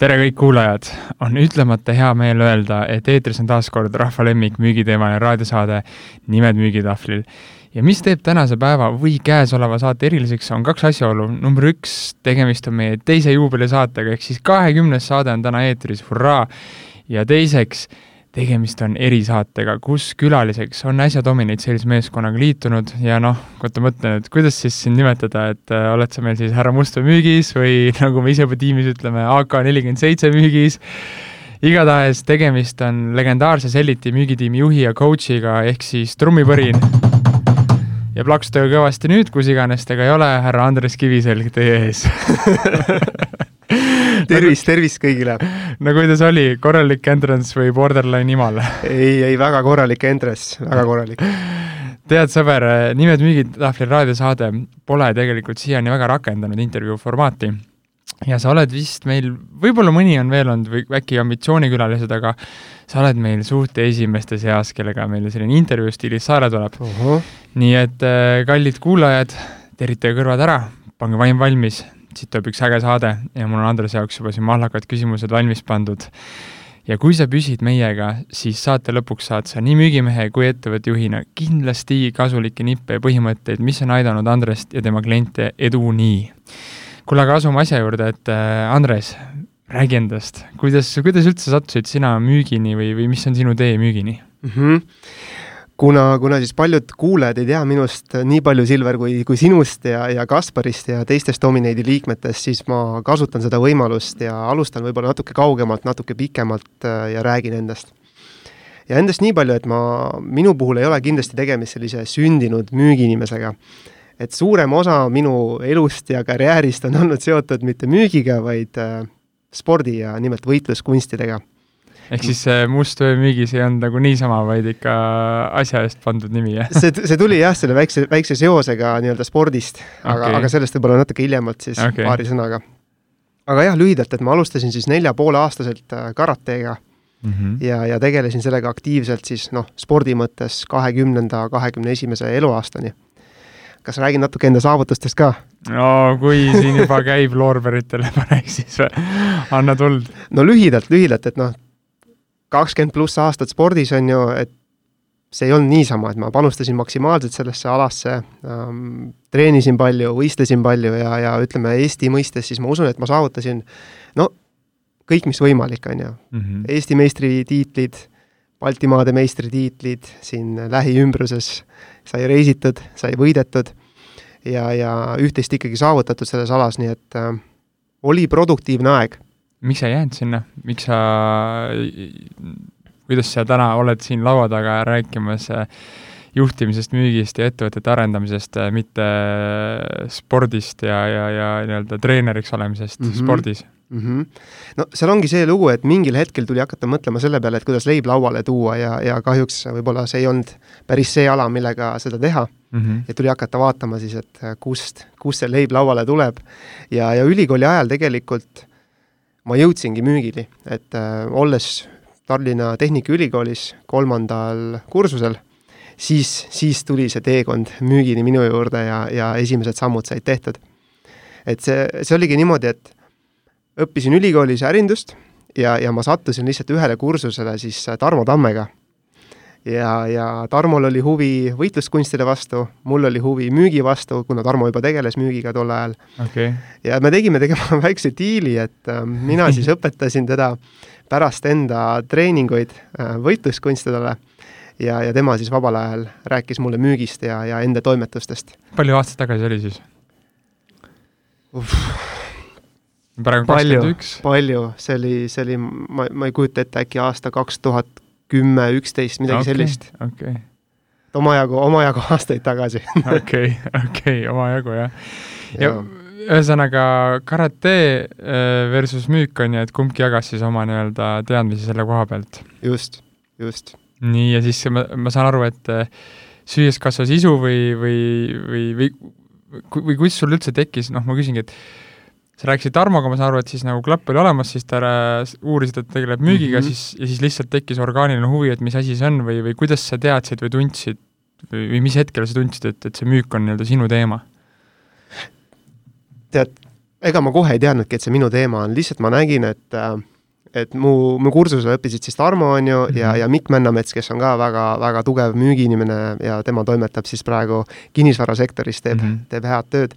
tere kõik kuulajad, on ütlemata hea meel öelda, et eetris on taas kord rahva lemmik müügiteemaline raadiosaade Nimed müügitahvlil. ja mis teeb tänase päeva või käesoleva saate eriliseks, on kaks asjaolu. number üks, tegemist on meie teise juubelisaatega, ehk siis kahekümnes saade on täna eetris, hurraa! ja teiseks, tegemist on erisaatega, kus külaliseks on äsja Dominate Sales meeskonnaga liitunud ja noh, oota mõtlen, et kuidas siis sind nimetada, et äh, oled sa meil siis härra Musta müügis või nagu me ise juba tiimis ütleme, AK nelikümmend seitse müügis, igatahes tegemist on legendaarse Selliti müügitiimi juhi ja coach'iga, ehk siis trummipõrin. ja plaksutage kõvasti nüüd, kus iganes te ka ei ole, härra Andres Kiviselg teie ees tervist, tervist kõigile! no kuidas oli, korralik entrance või borderline imal? ei, ei väga korralik entrance, väga korralik. tead, sõber, Nimed müügitahvlil raadiosaade pole tegelikult siiani väga rakendanud intervjuu formaati ja sa oled vist meil, võib-olla mõni on veel olnud või äkki ambitsioonikülalised, aga sa oled meil suht esimeste seas, kellega meile selline intervjuu stiilis saale tuleb uh. -huh. nii et kallid kuulajad, teritage kõrvad ära, pange vaim valmis, siit tuleb üks äge saade ja mul on Andrese jaoks juba siin mahlakad küsimused valmis pandud. ja kui sa püsid meiega, siis saate lõpuks saad sa nii müügimehe kui ettevõtte juhina kindlasti kasulikke nippe ja põhimõtteid, mis on aidanud Andrest ja tema kliente eduni. kuule, aga asume asja juurde, et äh, Andres, räägi endast, kuidas, kuidas üldse sattusid sina müügini või, või mis on sinu tee müügini mm? -hmm kuna, kuna siis paljud kuulajad ei tea minust nii palju, Silver, kui, kui sinust ja, ja Kasparist ja teistest Dominate'i liikmetest, siis ma kasutan seda võimalust ja alustan võib-olla natuke kaugemalt, natuke pikemalt äh, ja räägin endast. ja endast nii palju, et ma, minu puhul ei ole kindlasti tegemist sellise sündinud müügiinimesega. et suurem osa minu elust ja karjäärist on olnud seotud mitte müügiga, vaid äh, spordi ja nimelt võitluskunstidega ehk siis see must töö müügis ei olnud nagu niisama, vaid ikka asja eest pandud nimi, jah? see, see tuli jah, selle väikse, väikse seosega nii-öelda spordist, aga okay., aga sellest võib-olla natuke hiljemalt siis okay. paari sõnaga. aga jah, lühidalt, et ma alustasin siis nelja poole aastaselt äh, karatega mm -hmm. ja, ja tegelesin sellega aktiivselt siis noh, spordi mõttes kahekümnenda, kahekümne esimese eluaastani. kas räägin natuke enda saavutustest ka? no kui siin juba käib loorberitele panek, siis anna tuld. no lühidalt, lühidalt, et noh, kakskümmend pluss aastat spordis on ju, et see ei olnud niisama, et ma panustasin maksimaalselt sellesse alasse ähm,, treenisin palju, võistlesin palju ja, ja ütleme, Eesti mõistes siis ma usun, et ma saavutasin no kõik, mis võimalik, on ju. Mhm. Eesti meistritiitlid, Baltimaade meistritiitlid siin lähiümbruses, sai reisitud, sai võidetud ja, ja üht-teist ikkagi saavutatud selles alas, nii et äh, oli produktiivne aeg miks sa ei jäänud sinna, miks sa, kuidas sa täna oled siin laua taga rääkimas äh, juhtimisest, müügist ja ettevõtete arendamisest, äh, mitte spordist ja, ja, ja nii-öelda treeneriks olemisest mm -hmm. spordis mm? -hmm. no seal ongi see lugu, et mingil hetkel tuli hakata mõtlema selle peale, et kuidas leib lauale tuua ja, ja kahjuks võib-olla see ei olnud päris see ala, millega seda teha mm. -hmm. ja tuli hakata vaatama siis, et kust, kust see leib lauale tuleb. ja, ja ülikooli ajal tegelikult ma jõudsingi müügini, et äh, olles Tallinna Tehnikaülikoolis kolmandal kursusel, siis, siis tuli see teekond müügini minu juurde ja, ja esimesed sammud said tehtud. et see, see oligi niimoodi, et õppisin ülikoolis ärindust ja, ja ma sattusin lihtsalt ühele kursusele siis Tarmo Tammega ja, ja Tarmol oli huvi võitluskunstide vastu, mul oli huvi müügi vastu, kuna Tarmo juba tegeles müügiga tol ajal okay.. ja me tegime tegema väikse diili, et äh, mina siis õpetasin teda pärast enda treeninguid äh, võitluskunstidele ja, ja tema siis vabal ajal rääkis mulle müügist ja, ja enda toimetustest. palju aastaid tagasi oli siis? praegu kakskümmend üks. palju, see oli, see oli, ma, ma ei kujuta ette, äkki aasta kaks tuhat kümme, üksteist, midagi okay, sellist okay.. omajagu, omajagu aastaid tagasi. okei, okei, omajagu jah. ja, ja ühesõnaga karate äh, versus müük on ju, et kumbki jagas siis oma nii-öelda teadmisi selle koha pealt. just, just. nii, ja siis ma, ma saan aru, et äh, süües kasvas isu või, või, või, või, või, või kuidas sul üldse tekkis, noh, ma küsingi, et sa rääkisid Tarmoga, ma saan aru, et siis nagu klapp oli olemas, siis ta uurisid, et tegeleb müügiga mm, -hmm. siis, ja siis lihtsalt tekkis orgaaniline huvi, et mis asi see on või, või kuidas sa teadsid või tundsid või, või mis hetkel sa tundsid, et, et see müük on nii-öelda sinu teema? tead, ega ma kohe ei teadnudki, et see minu teema on, lihtsalt ma nägin, et äh, et mu, mu kursusel õppisid siis Tarmo, on ju, ja, mhm. ja Mikk Männamets, kes on ka väga, väga tugev müügiinimene ja tema toimetab siis praegu kinnisvarasektoris, teeb mm, -hmm. teeb head tööd.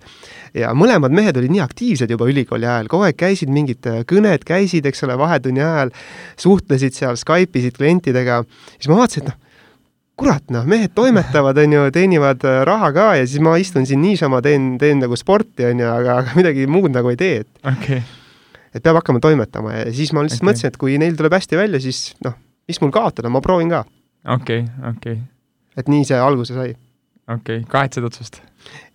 ja mõlemad mehed olid nii aktiivsed juba ülikooli ajal, kogu aeg käisid mingid kõned, käisid, eks ole, vahetunni ajal, suhtlesid seal, Skype isid klientidega, siis ma vaatasin, et noh, kurat noh, mehed toimetavad, on ju, teenivad äh, raha ka ja siis ma istun siin niisama, teen, teen nagu sporti, on ju, aga, aga midagi muud nagu ei tee, et okay et peab hakkama toimetama ja siis ma lihtsalt okay. mõtlesin, et kui neil tuleb hästi välja, siis noh, mis mul kaotada, ma proovin ka. okei okay,, okei okay.. et nii see alguse sai. okei okay., kahetsed otsust?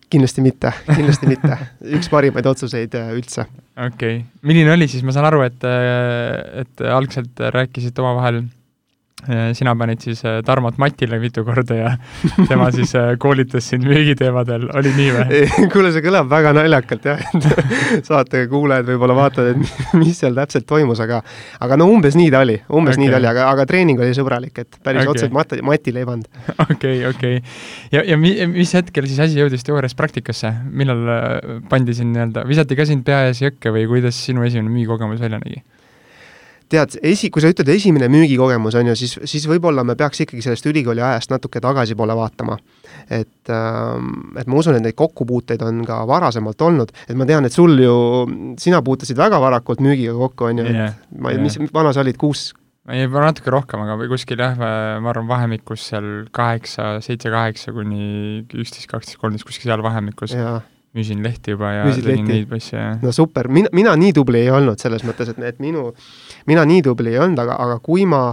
kindlasti mitte, kindlasti mitte. üks parimaid otsuseid äh, üldse. okei okay., milline oli siis, ma saan aru, et, äh, et algselt rääkisite omavahel sina panid siis äh, Tarmot matile mitu korda ja tema siis äh, koolitas sind müügiteemadel, oli nii või? kuule, see kõlab väga naljakalt jah, et saate kuulajad võib-olla vaatavad, et mis seal täpselt toimus, aga aga no umbes nii ta oli, umbes okay. nii ta oli, aga, aga treening oli sõbralik, et päris okay. otseselt mat-, matile ei pannud. okei, okei. ja, ja mi-, mis hetkel siis asi jõudis teoorias praktikasse, millal äh, pandi sind nii-öelda, visati ka sind pea ees jõkke või kuidas sinu esimene müügikogemus välja nägi? Tead, esi, kui sa ütled esimene müügikogemus, on ju, siis, siis võib-olla me peaks ikkagi sellest ülikooli ajast natuke tagasipoole vaatama. et, ähm, et ma usun, et neid kokkupuuteid on ka varasemalt olnud, et ma tean, et sul ju, sina puutusid väga varakult müügiga kokku, on ju yeah,, et ma ei yeah., mis vana sa olid, kuus? ei, natuke rohkem, aga kuskil jah, ma arvan, vahemikus seal kaheksa, seitse-kaheksa kuni üksteist, kaksteist, kolmteist, kuskil seal vahemikus yeah müüsin lehti juba ja Müüsid tegin lehti. neid asju ja no super, mina, mina nii tubli ei olnud selles mõttes, et, et minu, mina nii tubli ei olnud, aga, aga kui ma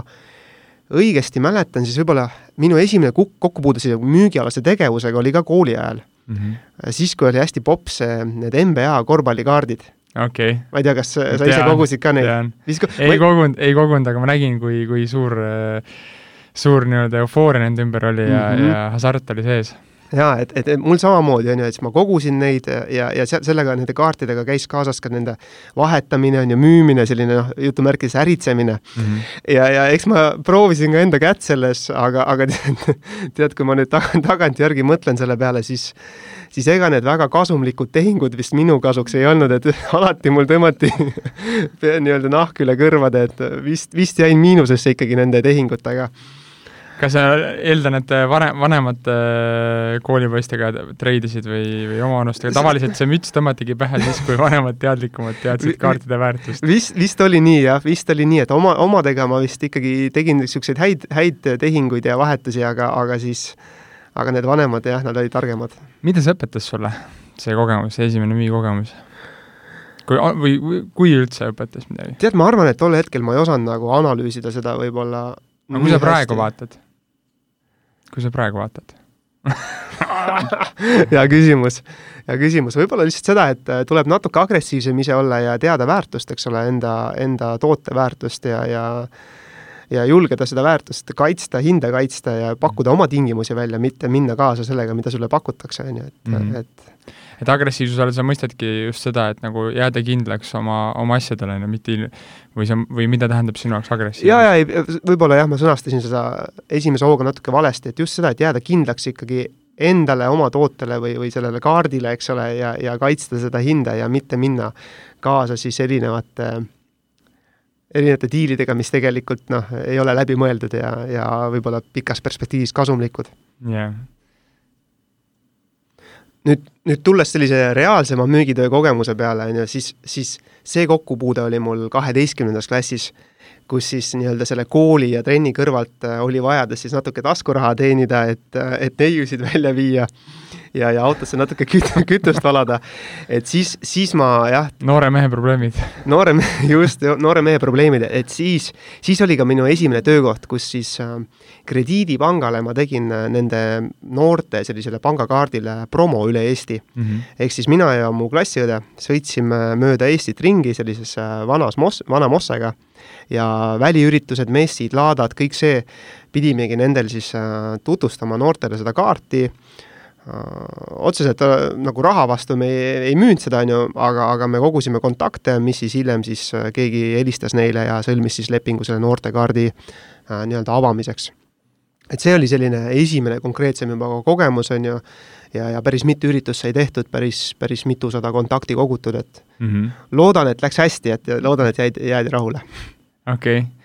õigesti mäletan, siis võib-olla minu esimene kuk-, kokkupuude selle müügialase tegevusega oli ka kooli ajal mm. -hmm. siis, kui oli hästi pops need NBA korvpallikaardid okei okay.. ma ei tea, kas sa tean, ise kogusid ka neid? ei ma... kogunud, ei kogunud, aga ma nägin, kui, kui suur, suur nii-öelda eufooria nende ümber oli ja mm, -hmm. ja hasart oli sees jaa, et, et, et mul samamoodi on ju, et siis ma kogusin neid ja, ja se-, sellega, nende kaartidega käis kaasas ka nende vahetamine on ju, müümine, selline noh, jutumärkides äritsemine mm. -hmm. ja, ja eks ma proovisin ka enda kätt selles, aga, aga tead, kui ma nüüd tag-, tagantjärgi mõtlen selle peale, siis siis ega need väga kasumlikud tehingud vist minu kasuks ei olnud, et alati mul tõmmati nii-öelda nahk üle kõrvade, et vist, vist jäin miinusesse ikkagi nende tehingutega kas sa eeldan, et vanem, vanemad äh, koolipoistega treidisid või, või omavanustega, tavaliselt see müts tõmmatigi pähe siis, kui vanemad teadlikumad teadsid kaartide väärtust? vist, vist oli nii jah, vist oli nii, et oma, omadega ma vist ikkagi tegin niisuguseid häid, häid tehinguid ja vahetusi, aga, aga siis, aga need vanemad jah, nad olid targemad. mida see õpetas sulle, see kogemus, see esimene müügikogemus? kui, või, kui üldse õpetas midagi? tead, ma arvan, et tol hetkel ma ei osanud nagu analüüsida seda võib-olla no kui sa praegu hästi. vaatad kui sa praegu vaatad? Hea küsimus, hea küsimus, võib-olla lihtsalt seda, et äh, tuleb natuke agressiivsem ise olla ja teada väärtust, eks ole, enda, enda toote väärtust ja, ja ja julgeda seda väärtust kaitsta, hinda kaitsta ja pakkuda oma tingimusi välja, mitte minna kaasa sellega, mida sulle pakutakse, on ju, et mm, -hmm. et et agressiivsuse all sa mõistadki just seda, et nagu jääda kindlaks oma, oma asjadele, on ju, mitte või sa, või mida tähendab sinu jaoks agressiivsus? jaa, jaa, ei, võib-olla jah, ma sõnastasin seda esimese hooga natuke valesti, et just seda, et jääda kindlaks ikkagi endale, oma tootele või, või sellele kaardile, eks ole, ja, ja kaitsta seda hinda ja mitte minna kaasa siis erinevate erinevate diilidega, mis tegelikult noh, ei ole läbimõeldud ja, ja võib-olla pikas perspektiivis kasumlikud. jah yeah nüüd, nüüd tulles sellise reaalsema müügitöö kogemuse peale, on ju, siis, siis see kokkupuude oli mul kaheteistkümnendas klassis, kus siis nii-öelda selle kooli ja trenni kõrvalt äh, oli vajadus siis natuke taskuraha teenida, et, äh, et neiusid välja viia ja, ja autosse natuke küt-, kütust valada. et siis, siis ma jah. noore mehe probleemid. noore mehe, just, noore mehe probleemid, et siis, siis oli ka minu esimene töökoht, kus siis äh, krediidipangale ma tegin äh, nende noorte sellisele pangakaardile promo üle Eesti mm. -hmm. ehk siis mina ja mu klassiõde sõitsime mööda Eestit ringi sellises äh, vanas moss, vana mossega ja väliüritused, messid, laadad, kõik see, pidimegi nendel siis äh, tutvustama noortele seda kaarti otseselt äh, nagu raha vastu me ei, ei müünud seda, on ju, aga, aga me kogusime kontakte, mis siis hiljem siis äh, keegi helistas neile ja sõlmis siis lepingu selle noortekaardi äh, nii-öelda avamiseks. et see oli selline esimene konkreetsem juba kogemus, on ju, ja, ja päris mitu üritust sai tehtud, päris, päris mitusada kontakti kogutud, et mm -hmm. loodan, et läks hästi, et loodan, et jäid, jäädi rahule. okei okay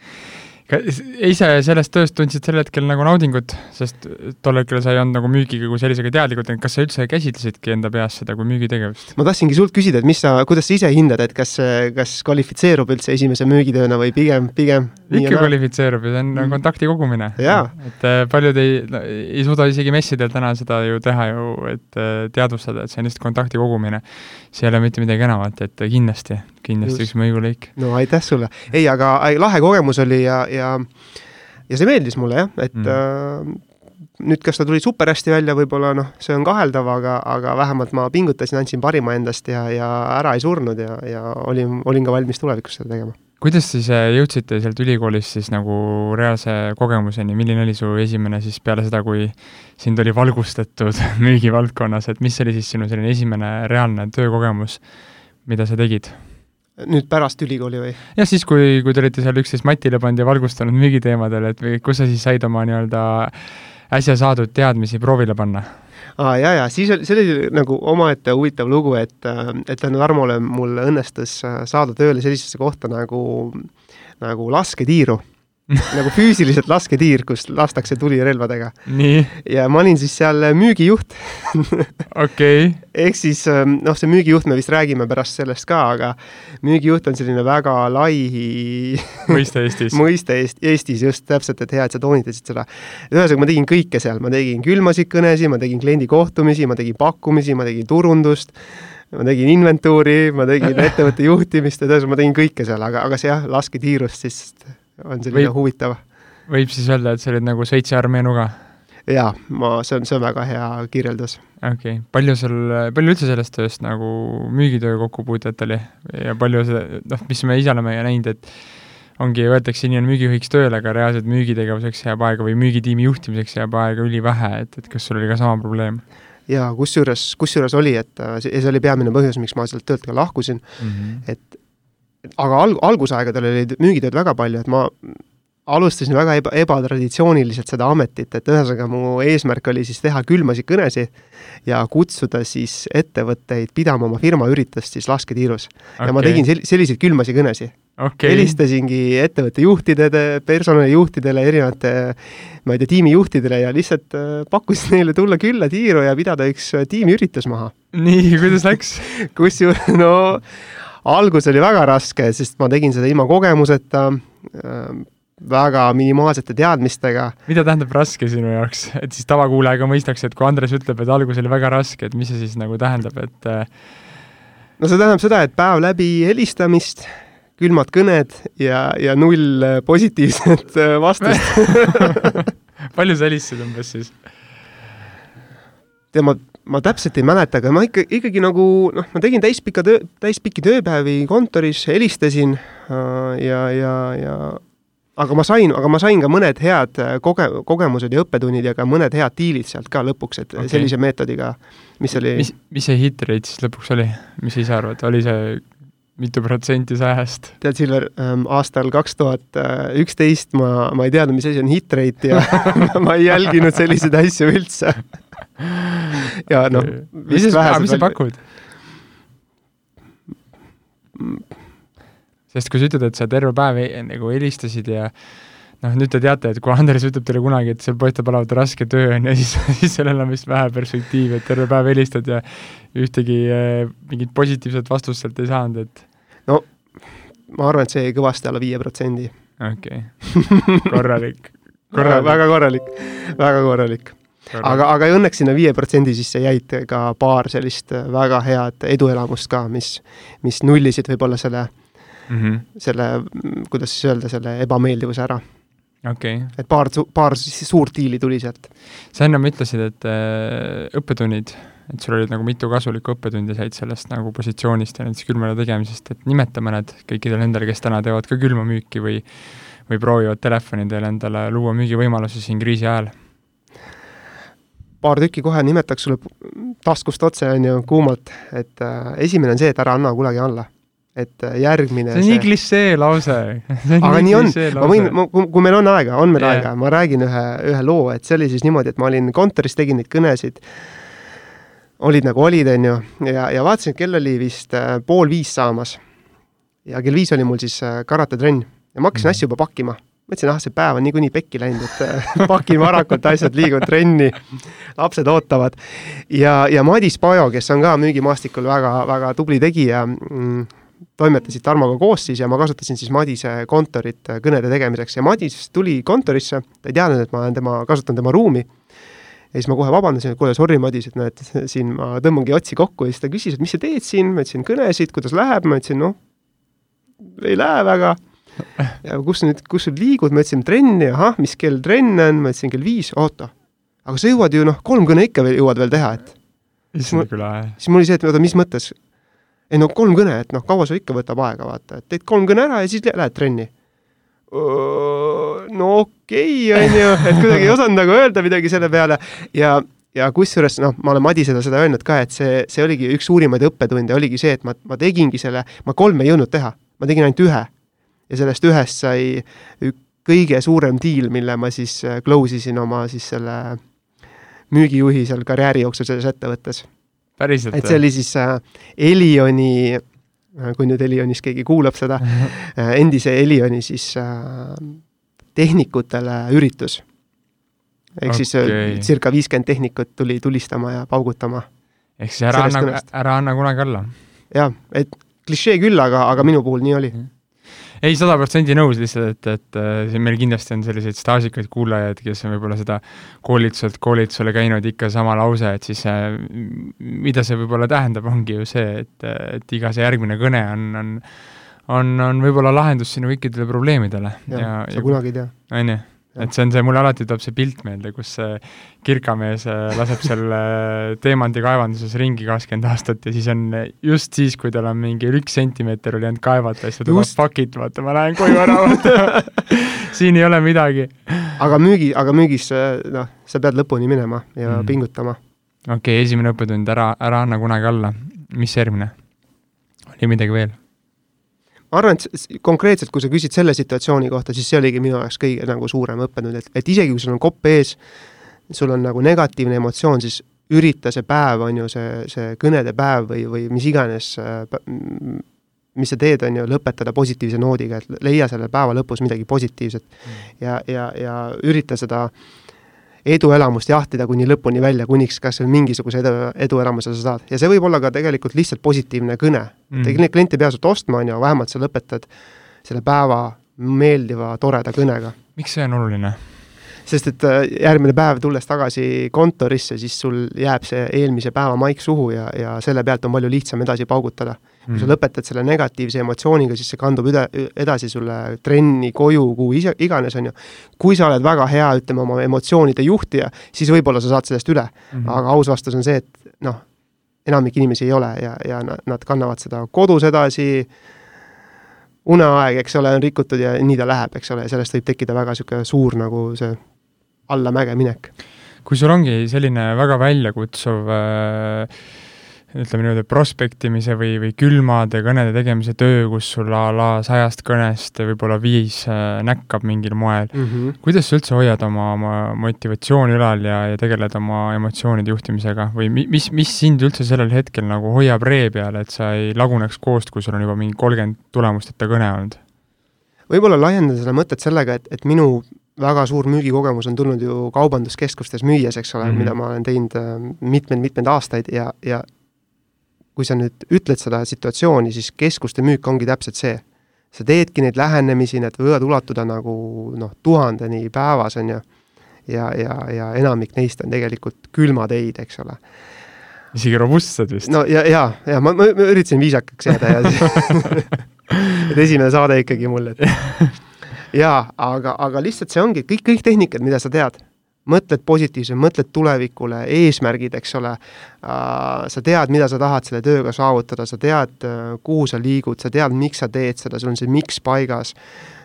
ise sellest tööst tundsid sel hetkel nagu naudingut, sest tol hetkel sa ei olnud nagu müügiga kui sellisega teadlikud, et kas sa üldse käsitlesidki enda peas seda kui müügitegevust? ma tahtsingi sult küsida, et mis sa, kuidas sa ise hindad, et kas, kas kvalifitseerub üldse esimese müügitööna või pigem, pigem ikka kvalifitseerub ja see on mm. kontakti kogumine. et äh, paljud ei, ei suuda isegi messidel täna seda ju teha ju, et äh, teadvustada, et see on lihtsalt kontakti kogumine. see ei ole mitte midagi enamat, et kindlasti, kindlasti üks mõjulõik. no aitäh sulle! ei, aga lahe kogemus oli ja, ja ja ja see meeldis mulle jah, et mm. äh, nüüd, kas ta tuli super hästi välja, võib-olla noh, see on kaheldav, aga, aga vähemalt ma pingutasin, andsin parima endast ja, ja ära ei surnud ja, ja olin, olin ka valmis tulevikus seda tegema. kuidas siis äh, jõudsite sealt ülikoolist siis nagu reaalse kogemuseni, milline oli su esimene siis peale seda, kui sind oli valgustatud müügivaldkonnas, et mis oli siis sinu selline esimene reaalne töökogemus, mida sa tegid? Nüüd pärast ülikooli või? jah, siis kui, kui te olite seal üksteist matile pannud ja valgustanud müügiteemadel, et või kus sa siis said oma nii-öelda äsja saadud teadmisi proovile panna? aa ah,, jaa, jaa, siis oli, see oli nagu omaette huvitav lugu, et, et tänu Tarmole mul õnnestus saada tööle sellisesse kohta nagu, nagu lasketiiru nagu füüsiliselt lasketiir, kus lastakse tulirelvadega. ja ma olin siis seal müügijuht. Okei. Okay.. ehk siis ähm, noh, see müügijuht, me vist räägime pärast sellest ka, aga müügijuht on selline väga lai mõiste Eestis. mõiste Eest, Eestis just täpselt, et hea, et sa toonitasid seda. ühesõnaga, ma tegin kõike seal, ma tegin külmasid kõnesid, ma tegin kliendi kohtumisi, ma tegin pakkumisi, ma tegin turundust ma tegin inventuuri, ma tegin ettevõtte juhtimist ja ühesõnaga ma tegin kõike seal, aga, aga see jah, lasketiirust siis on selline võib, huvitav. võib siis öelda, et sa olid nagu seitse armee nuga? jaa, ma, see on, see on väga hea kirjeldus. okei okay., palju sul, palju üldse sellest tööst nagu müügitöö kokkupuutet oli ja palju seda, noh, mis me ise oleme näinud, et ongi, öeldakse, inimene müügijuhiks tööle, aga reaalselt müügitegevuseks jääb aega või müügitiimi juhtimiseks jääb aega ülivähe, et, et kas sul oli ka sama probleem? jaa, kusjuures, kusjuures oli, et see, see oli peamine põhjus, miks ma sealt töölt ka lahkusin mm, -hmm. et aga alg-, algusaegadel oli müügitööd väga palju, et ma alustasin väga eba, ebatraditsiooniliselt seda ametit, et ühesõnaga mu eesmärk oli siis teha külmasid kõnesid ja kutsuda siis ettevõtteid pidama oma firma üritust siis lasketiirus. Okay.. ja ma tegin sel-, selliseid külmasi kõnesid. Okay.. helistasingi ettevõtte juhtidele, personalijuhtidele, erinevate ma ei tea, tiimijuhtidele ja lihtsalt äh, pakkusin neile tulla külla tiiru ja pidada üks äh, tiimiüritus maha. nii, kuidas läks? Kusjuures no algus oli väga raske, sest ma tegin seda ilma kogemuseta äh,, väga minimaalsete teadmistega. mida tähendab raske sinu jaoks, et siis tavakuulaja ka mõistaks, et kui Andres ütleb, et algus oli väga raske, et mis see siis nagu tähendab, et äh... no see tähendab seda, et päev läbi helistamist, külmad kõned ja, ja null äh, positiivset vastust palju sa helistasid umbes siis? tead, ma ma täpselt ei mäleta, aga ma ikka, ikkagi nagu noh, ma tegin täispika töö, täispikki tööpäevi kontoris, helistasin äh, ja, ja, ja aga ma sain, aga ma sain ka mõned head äh, koge-, kogemused ja õppetunnid ja ka mõned head diilid sealt ka lõpuks, et okay. sellise meetodiga, mis oli mis, mis see hit rate siis lõpuks oli, mis sa ise arvad, oli see mitu protsenti sajast? tead, Silver ähm,, aastal kaks tuhat üksteist ma, ma ei teadnud, mis asi on hit rate ja ma ei jälginud selliseid asju üldse ja noh, mis sa, mis sa pakud? sest kui sa ütled, et sa terve päev nagu helistasid ja noh, nüüd te teate, et kui Andres ütleb teile kunagi, et seal paistab olevat raske töö, on ju, siis, siis sellel on vist vähe perspektiivi, et terve päev helistad ja ühtegi äh, mingit positiivset vastust sealt ei saanud, et no ma arvan, et see jäi kõvasti alla viie protsendi. okei okay., korralik, korralik. väga korralik, väga korralik aga, aga õnneks sinna viie protsendi sisse jäid ka paar sellist väga head eduelamust ka, mis, mis nullisid võib-olla selle mm, -hmm. selle, kuidas siis öelda, selle ebameeldivuse ära okay.. et paar, paar suurt diili tuli sealt. sa ennem ütlesid, et äh, õppetunnid, et sul olid nagu mitu kasulikku õppetundi said sellest nagu positsioonist ja näiteks külmade tegemisest, et nimeta mõned kõikidele nendele, kes täna teevad ka külmamüüki või või proovivad telefonidel endale luua müügivõimalusi siin kriisi ajal paar tükki kohe nimetaks sulle taskust otse, on ju, kuumalt, et äh, esimene on see, et ära anna kunagi alla. et äh, järgmine see on nii klišee lause. aga nii on, ma võin, kui meil on aega, on meil yeah. aega, ma räägin ühe, ühe loo, et see oli siis niimoodi, et ma olin kontoris, tegin neid kõnesid, olid nagu olid, on ju, ja, ja vaatasin, et kell oli vist äh, pool viis saamas. ja kell viis oli mul siis äh, karatetrenn ja ma hakkasin mm. asju juba pakkima mõtlesin, ah, see päev on niikuinii pekki läinud, et äh, pakin varakult asjad, liigun trenni, lapsed ootavad. ja, ja Madis Pajo, kes on ka müügimaastikul väga, väga tubli tegija mm,, toimetasid Tarmoga koos siis ja ma kasutasin siis Madise kontorit äh, kõnede tegemiseks. Ja Madis tuli kontorisse, ta ei teadnud, et ma olen tema, kasutan tema ruumi. ja siis ma kohe vabandasin, et kuule, sorry, Madis, et näed, siin ma tõmbangi otsi kokku. Ja siis ta küsis, et mis sa teed siin, ma ütlesin kõnesid, kuidas läheb, ma ütlesin, noh, ei lähe väga ja kus nüüd, kus sa liigud, ma ütlesin trenni, ahah, mis kell trenn on, ma ütlesin kell viis, oota. aga sa jõuad ju noh, kolm kõne ikka veel jõuad veel teha, et. siis mul, siis mul oli see, et oota, mis mõttes? ei no kolm kõne, et noh, kaua sul ikka võtab aega, vaata, et teed kolm kõne ära ja siis lähed trenni. no okei okay,, on ju, et kuidagi ei osanud nagu öelda midagi selle peale. Ja ja kusjuures noh, ma olen Madisele seda öelnud ka, et see, see oligi üks suurimaid õppetunde, oligi see, et ma, ma tegingi selle, ma kolme ei jõudnud teha, ma tegin ainult ühe ja sellest ühest sai kõige suurem diil, mille ma siis äh, close isin oma siis selle müügijuhi seal karjääri jooksul selles ettevõttes. et see oli siis äh, Elioni äh,, kui nüüd Elionis keegi kuulab seda endise Elioni siis tehnikutele üritus. ehk okay. siis circa viiskümmend tehnikut tuli tulistama ja paugutama. ehk siis ära anna, ära anna kunagi alla. jah, et klišee küll, aga, aga minu puhul nii oli mm. Ei, sada protsenti nõus lihtsalt, et, et äh, siin meil kindlasti on selliseid staažikaid kuulajaid, kes on võib-olla seda koolituselt koolitusele käinud, ikka sama lause, et siis äh, mida see võib-olla tähendab, ongi ju see, et, et iga see järgmine kõne on, on on, on võib-olla lahendus sinu kõikidele probleemidele. ja, ja, sa ja, kunagi ei tea. on ju et see on see, mulle alati tuleb see pilt meelde, kus see kirkamees äh, laseb seal äh, teemandikaevanduses ringi kakskümmend aastat ja siis on just siis, kui tal on mingi üks sentimeeter oli jäänud kaevata, siis ta tuleb fuck it, vaata, ma lähen koju ära, vaata siin ei ole midagi. aga müügi, aga müügis noh, sa pead lõpuni minema ja mm. pingutama. okei okay,, esimene õppetund, ära, ära anna kunagi alla. mis järgmine? oli midagi veel? Ma arvan, et konkreetselt, kui sa küsid selle situatsiooni kohta, siis see oligi minu jaoks kõige nagu suurem õppetund, et, et isegi kui sul on kopp ees, sul on nagu negatiivne emotsioon, siis ürita see päev, on ju, see, see kõnede päev või, või mis iganes, mis sa teed, on ju, lõpetada positiivse noodiga, et leia selle päeva lõpus midagi positiivset mm. ja, ja, ja ürita seda äh, eduelamust jahtida kuni lõpuni välja, kuniks kas või mingisuguse edu, eduelamuse sa saad. ja see võib olla ka tegelikult lihtsalt positiivne kõne mm.. et neid kliente ei pea sult ostma, on ju, vähemalt sa lõpetad selle päeva meeldiva, toreda kõnega. miks see on oluline? sest et äh, järgmine päev, tulles tagasi kontorisse, siis sul jääb see eelmise päeva maik suhu ja, ja selle pealt on palju lihtsam edasi paugutada kui mm. sa lõpetad selle negatiivse emotsiooniga, siis see kandub üde, edasi sulle trenni, koju, kuhu ise, iganes, on ju. kui sa oled väga hea, ütleme, oma emotsioonide juhtija, siis võib-olla sa saad sellest üle mm. -hmm. aga aus vastus on see, et noh, enamik inimesi ei ole ja, ja nad kannavad seda kodus edasi, uneaeg, eks ole, on rikutud ja nii ta läheb, eks ole, ja sellest võib tekkida väga niisugune suur nagu see allamäge minek. kui sul ongi selline väga väljakutsuv äh, ütleme niimoodi, prospektimise või, või külmade kõnede tegemise töö, kus sul a la sajast kõnest võib-olla viis äh, näkkab mingil moel mm. -hmm. kuidas sa üldse hoiad oma, oma motivatsiooni ülal ja, ja tegeled oma emotsioonide juhtimisega või mi-, mis, mis sind üldse sellel hetkel nagu hoiab ree peal, et sa ei laguneks koost, kui sul on juba mingi kolmkümmend tulemusteta kõne olnud? võib-olla laiendada seda mõtet sellega, et, et minu väga suur müügikogemus on tulnud ju kaubanduskeskustes müües, eks ole mm, -hmm. mida ma olen teinud äh, mitmeid-mitmeid aastaid ja, ja kui sa nüüd ütled seda situatsiooni, siis keskuste müük ongi täpselt see. sa teedki neid lähenemisi, need võivad ulatuda nagu noh, tuhandeni päevas, on ju, ja, ja, ja enamik neist on tegelikult külmateid, eks ole. isegi robustsed vist? no ja, ja, ja ma, ma, ma üritasin viisakaks jääda ja et esimene saade ikkagi mul, et jaa, aga, aga lihtsalt see ongi kõik, kõik tehnikad, mida sa tead, mõtled positiivselt, mõtled tulevikule, eesmärgid, eks ole uh,, sa tead, mida sa tahad selle tööga saavutada, sa tead, kuhu sa liigud, sa tead, miks sa teed seda, sul on see miks paigas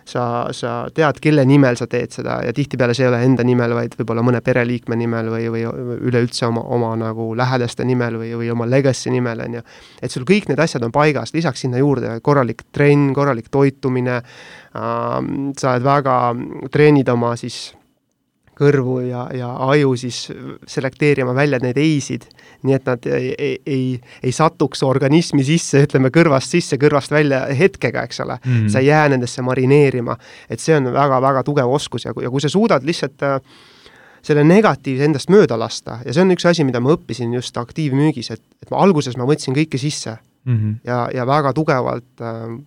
sa, sa tead, kelle nimel sa teed seda ja tihtipeale see ei ole enda nimel, vaid võib-olla mõne pereliikme nimel või, või üleüldse oma, oma nagu lähedaste nimel või, või oma legacy nimel, on ju. et sul kõik need asjad on paigas, lisaks sinna juurde korralik trenn, korralik toitumine äh,, sa oled väga, treenid oma siis kõrvu ja, ja aju siis selekteerima välja neid ei-sid, nii et nad ei, ei, ei, ei satuks organismi sisse, ütleme kõrvast sisse, kõrvast välja hetkega, eks ole mm. -hmm. sa ei jää nendesse marineerima. et see on väga-väga tugev oskus ja, ja kui sa suudad lihtsalt äh, selle negatiivse endast mööda lasta ja see on üks asi, mida ma õppisin just aktiivmüügis, et, et ma alguses ma võtsin kõike sisse mm -hmm. ja, ja väga tugevalt äh,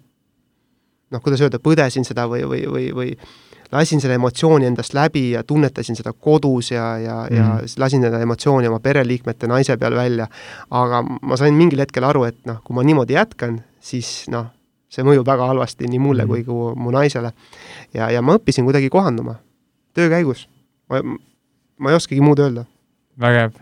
noh, kuidas öelda, põdesin seda või, või, või, või lasin selle emotsiooni endast läbi ja tunnetasin seda kodus ja, ja mm., ja lasin seda emotsiooni oma pereliikmete, naise peal välja, aga ma sain mingil hetkel aru, et noh, kui ma niimoodi jätkan, siis noh, see mõjub väga halvasti nii mulle mm. kui ka mu naisele. ja, ja ma õppisin kuidagi kohanduma töö käigus. ma, ma ei oskagi muud öelda. vägev.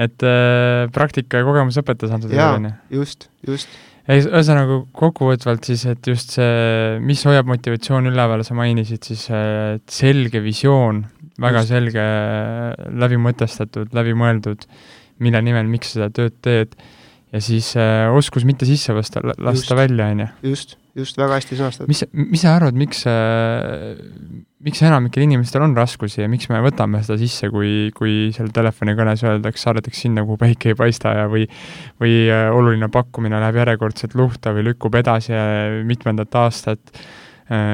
et äh, praktika ja kogemus õpetas antud juhul, on ju? just, just ei, ühesõnaga kokkuvõtvalt siis, et just see, mis hoiab motivatsiooni üleval, sa mainisid siis et selge visioon, väga just. selge, läbimõtestatud, läbimõeldud, mille nimel, miks sa seda tööd teed, ja siis äh, oskus mitte sisse lasta, lasta välja, on ju. just just, väga hästi sõnastatud. mis, mis sa arvad, miks, miks enamikel inimestel on raskusi ja miks me võtame seda sisse, kui, kui seal telefonikõnes öeldakse, saadetakse sinna, kuhu päike ei paista ja või või äh, oluline pakkumine läheb järjekordselt luhta või lükkub edasi mitmendat aastat Äh,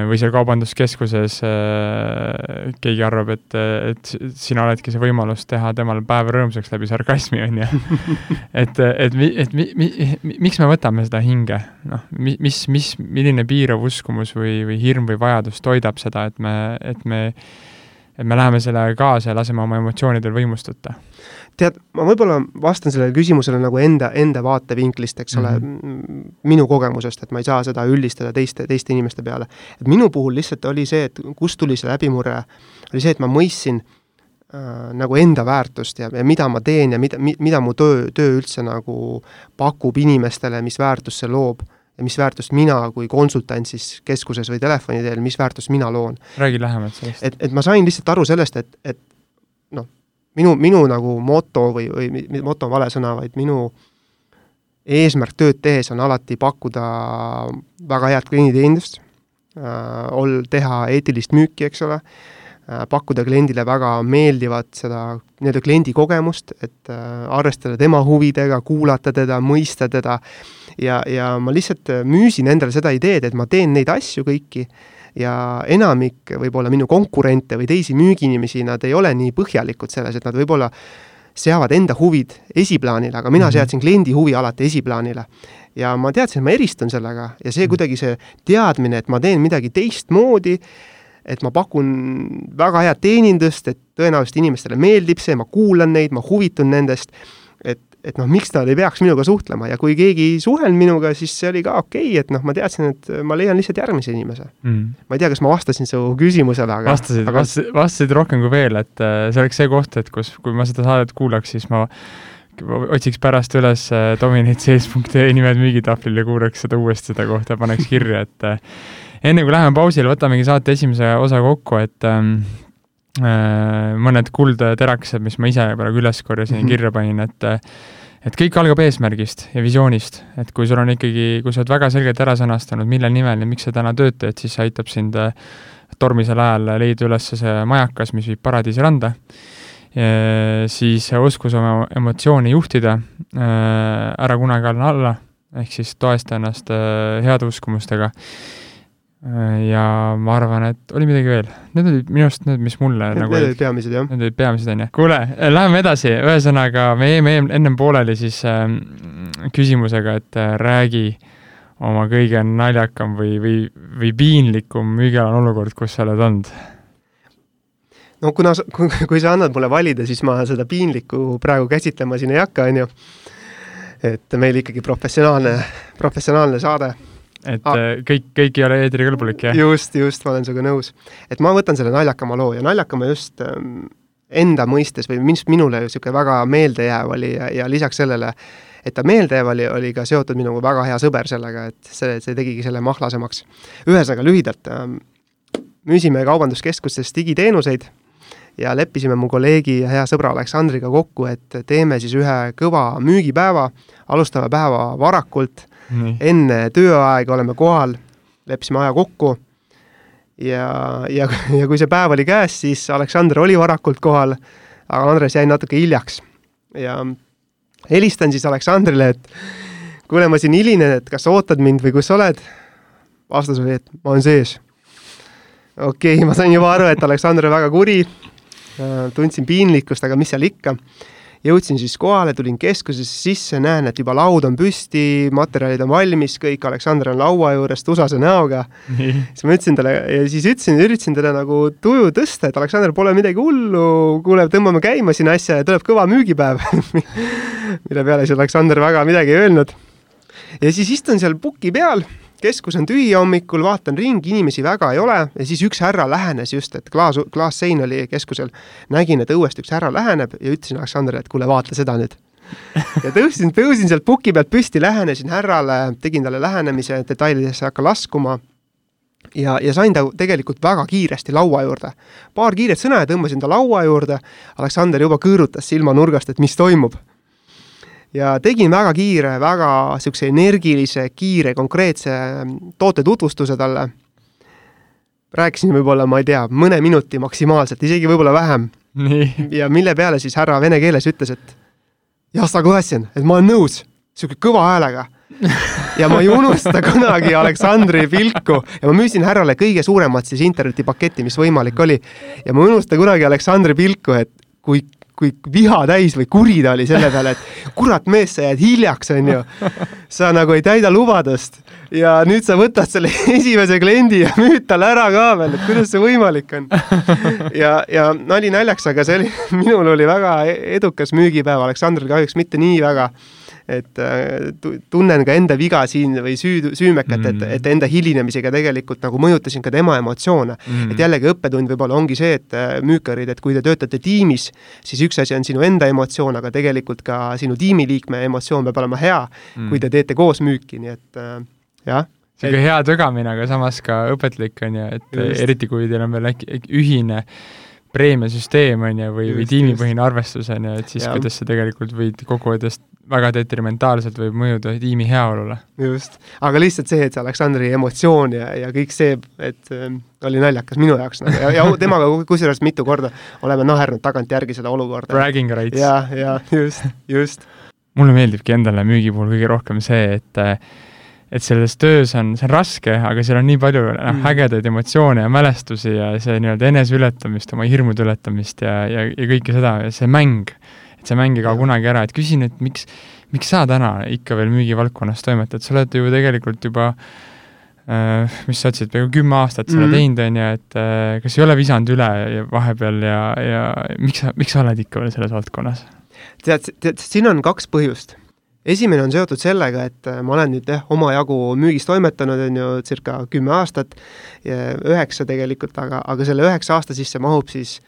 või seal kaubanduskeskuses äh, keegi arvab, et, et sina oledki see võimalus teha temale päev rõõmsaks läbi sarkasmi, on ju. et, et, et, et mi, mi, mi, miks me võtame seda hinge, noh, mis, mis, milline piirav uskumus või, või hirm või vajadus toidab seda, et me, et me et me läheme sellega kaasa ja laseme oma emotsioonidel võimustuda? Tead, ma võib-olla vastan sellele küsimusele nagu enda, enda vaatevinklist, eks ole mm, -hmm. minu kogemusest, et ma ei saa seda üldistada teiste, teiste inimeste peale. et minu puhul lihtsalt oli see, et kust tuli see läbimurre, oli see, et ma mõistsin äh, nagu enda väärtust ja, ja mida ma teen ja mida, mida mu töö, töö üldse nagu pakub inimestele, mis väärtust see loob ja mis väärtust mina kui konsultant siis keskuses või telefoni teel, mis väärtust mina loon. räägi lähemalt sellest. et, et ma sain lihtsalt aru sellest, et, et minu, minu nagu moto või, või moto on vale sõna, vaid minu eesmärk tööd tehes on alati pakkuda väga head klienditeenindust äh,, ol-, teha eetilist müüki, eks ole äh,, pakkuda kliendile väga meeldivat seda nii-öelda kliendi kogemust, et äh, arvestada tema huvidega, kuulata teda, mõista teda. Ja, ja ma lihtsalt müüsin endale seda ideed, et ma teen neid asju kõiki ja enamik võib-olla minu konkurente või teisi müügiinimesi, nad ei ole nii põhjalikud selles, et nad võib-olla seavad enda huvid esiplaanile, aga mina mm -hmm. seadsin kliendi huvi alati esiplaanile. ja ma teadsin, et ma eristun sellega ja see mhm. kuidagi see teadmine, et ma teen midagi teistmoodi, et ma pakun väga head teenindust, et tõenäoliselt inimestele meeldib see, ma kuulan neid, ma huvitun nendest, et noh, miks nad ei peaks minuga suhtlema ja kui keegi ei suhelnud minuga, siis see oli ka okei okay,, et noh, ma teadsin, et ma leian lihtsalt järgmise inimese. Mm.. ma ei tea, kas ma vastasin su küsimusele, aga vastasid aga..., vastasid, rohkem kui veel, et äh, see oleks see koht, et kus, kui ma seda saadet kuulaks, siis ma otsiks pärast üles äh, dominatesees.ee nimed müügitahvlil ja kuulaks seda uuesti, seda kohta, paneks kirja, et äh, enne kui läheme pausile, võtamegi saate esimese osa kokku, et ähm, Äh, mõned kuldterakesed, mis ma ise praegu üles korjasin ja mhm. kirja panin, et et kõik algab eesmärgist ja visioonist, et kui sul on ikkagi, kui sa oled väga selgelt ära sõnastanud, mille nimel ja miks sa täna tööd teed, siis see aitab sind äh, tormisel ajal leida üles see majakas, mis viib paradiisi randa. siis oskus oma emotsioone juhtida, äh, ära kunagi alla alla, ehk siis toesta ennast heade uskumustega ja ma arvan, et oli midagi veel. Need olid minu arust need, mis mulle need, nagu need olid peamised, jah. Need olid peamised, on ju. kuule, läheme edasi, ühesõnaga me jäime ennem pooleli siis äh, küsimusega, et äh, räägi oma kõige naljakam või, või, või piinlikum müügialane olukord, kus sa oled olnud? no kuna, kui, kui sa annad mulle valida, siis ma seda piinlikku praegu käsitlema siin ei hakka, on ju. et meil ikkagi professionaalne, professionaalne saade et ah. kõik, kõik ei ole eetrikõlbulik, jah? just, just, ma olen sinuga nõus. et ma võtan selle naljakama loo ja naljakama just ähm, enda mõistes või mis minule niisugune väga meeldejääv oli ja, ja lisaks sellele, et ta meeldejääv oli, oli ka seotud minuga väga hea sõber sellega, et see, see tegigi selle mahlasemaks. ühesõnaga lühidalt äh,, müüsime kaubanduskeskustes digiteenuseid ja leppisime mu kolleegi ja hea sõbra Aleksandriga kokku, et teeme siis ühe kõva müügipäeva, alustame päeva varakult, enne tööaega oleme kohal, leppisime aja kokku ja, ja, ja kui see päev oli käes, siis Aleksander oli varakult kohal, aga Andres jäi natuke hiljaks. ja helistan siis Aleksandrile, et kuule, ma siin hilinen, et kas ootad mind või kus sa oled? vastus oli, et ma olen sees okei okay,, ma sain juba aru, et Aleksander on väga kuri, tundsin piinlikkust, aga mis seal ikka. Jõudsin siis kohale, tulin keskusesse sisse, näen, et juba laud on püsti, materjalid on valmis, kõik, Aleksander on laua juures tusase näoga. siis ma ütlesin talle ja siis ütlesin, üritasin talle nagu tuju tõsta, et Aleksander, pole midagi hullu, kuule, tõmbame käima siin asja ja tuleb kõva müügipäev mille peale siis Aleksander väga midagi ei öelnud. ja siis istun seal puki peal keskus on tühi hommikul, vaatan ringi, inimesi väga ei ole ja siis üks härra lähenes just, et klaas, klaassein oli keskusel. nägin, et õuest üks härra läheneb ja ütlesin Aleksandrile, et kuule, vaata seda nüüd. ja tõusin, tõusin sealt puki pealt püsti, lähenesin härrale, tegin talle lähenemise, detailidesse ei hakka laskuma ja, ja sain ta tegelikult väga kiiresti laua juurde. paar kiiret sõna ja tõmbasin ta laua juurde, Aleksander juba kõõrutas silmanurgast, et mis toimub ja tegin väga kiire, väga niisuguse energilise, kiire, konkreetse mm, toote tutvustuse talle. rääkisin võib-olla, ma ei tea, mõne minuti maksimaalselt, isegi võib-olla vähem. ja mille peale siis härra vene keeles ütles, et jah, sa klassen, et ma olen nõus, niisugune kõva häälega ja ma ei unusta kunagi Aleksandri pilku ja ma müüsin härrale kõige suuremat siis internetipaketti, mis võimalik oli. ja ma ei unusta kunagi Aleksandri pilku, et kui kui viha täis või kuri ta oli selle peale, et kurat mees, sa jääd hiljaks, on ju. sa nagu ei täida lubadust ja nüüd sa võtad selle esimese kliendi ja müüd talle ära ka veel, et kuidas see võimalik on. ja, ja nali naljaks, aga see oli, minul oli väga edukas müügipäev, Aleksandril kahjuks mitte nii väga et äh, tunnen ka enda viga siin või süü, süümekat mm., et, et enda hilinemisega tegelikult nagu mõjutasin ka tema emotsioone mm.. et jällegi õppetund võib-olla ongi see, et äh, müükarid, et kui te töötate tiimis, siis üks asi on sinu enda emotsioon, aga tegelikult ka sinu tiimiliikme emotsioon peab olema hea mm., kui te teete koos müüki, nii et äh, jah niisugune hea tögamine, aga samas ka õpetlik, on ju, et just. eriti kui teil on veel äkki ühine preemiasüsteem, on ju, või, või tiimipõhine arvestus, on ju, et siis ja. kuidas sa tegelikult võid kokkuvõttes väga detrimentaalselt võib mõjuda tiimi heaolule. just, aga lihtsalt see, et see Aleksandri emotsioon ja, ja kõik see, et äh, oli naljakas minu jaoks nagu ja, ja temaga kusjuures mitu korda oleme naernud tagantjärgi seda olukorda. Bragging rights. ja, ja just, just. mulle meeldibki endale müügi puhul kõige rohkem see, et et selles töös on, see on raske, aga seal on nii palju noh mm., ägedaid emotsioone ja mälestusi ja see nii-öelda eneseületamist, oma hirmude ületamist ja, ja, ja kõike seda ja see mäng et see mäng ei kao kunagi ära, et küsin, et miks, miks sa täna ikka veel müügivaldkonnas toimetad, sa oled ju tegelikult juba äh, mis sa ütlesid, peaaegu kümme aastat seda mm -hmm. teinud, on ju, et äh, kas ei ole visanud üle vahepeal ja, ja miks sa, miks sa oled ikka veel selles valdkonnas? tead, tead, siin on kaks põhjust esimene on seotud sellega, et äh, ma olen nüüd jah, omajagu müügis toimetanud, on ju, circa kümme aastat, üheksa tegelikult, aga, aga selle üheksa aasta sisse mahub siis